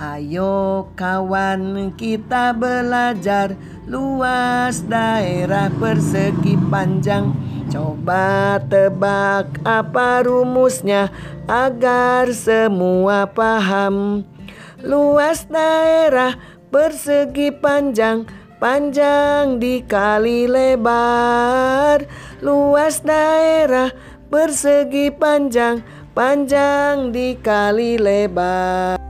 Ayo kawan kita belajar luas daerah persegi panjang. Coba tebak apa rumusnya agar semua paham. Luas daerah persegi panjang Panjang dikali lebar. Luas daerah persegi panjang Panjang dikali lebar.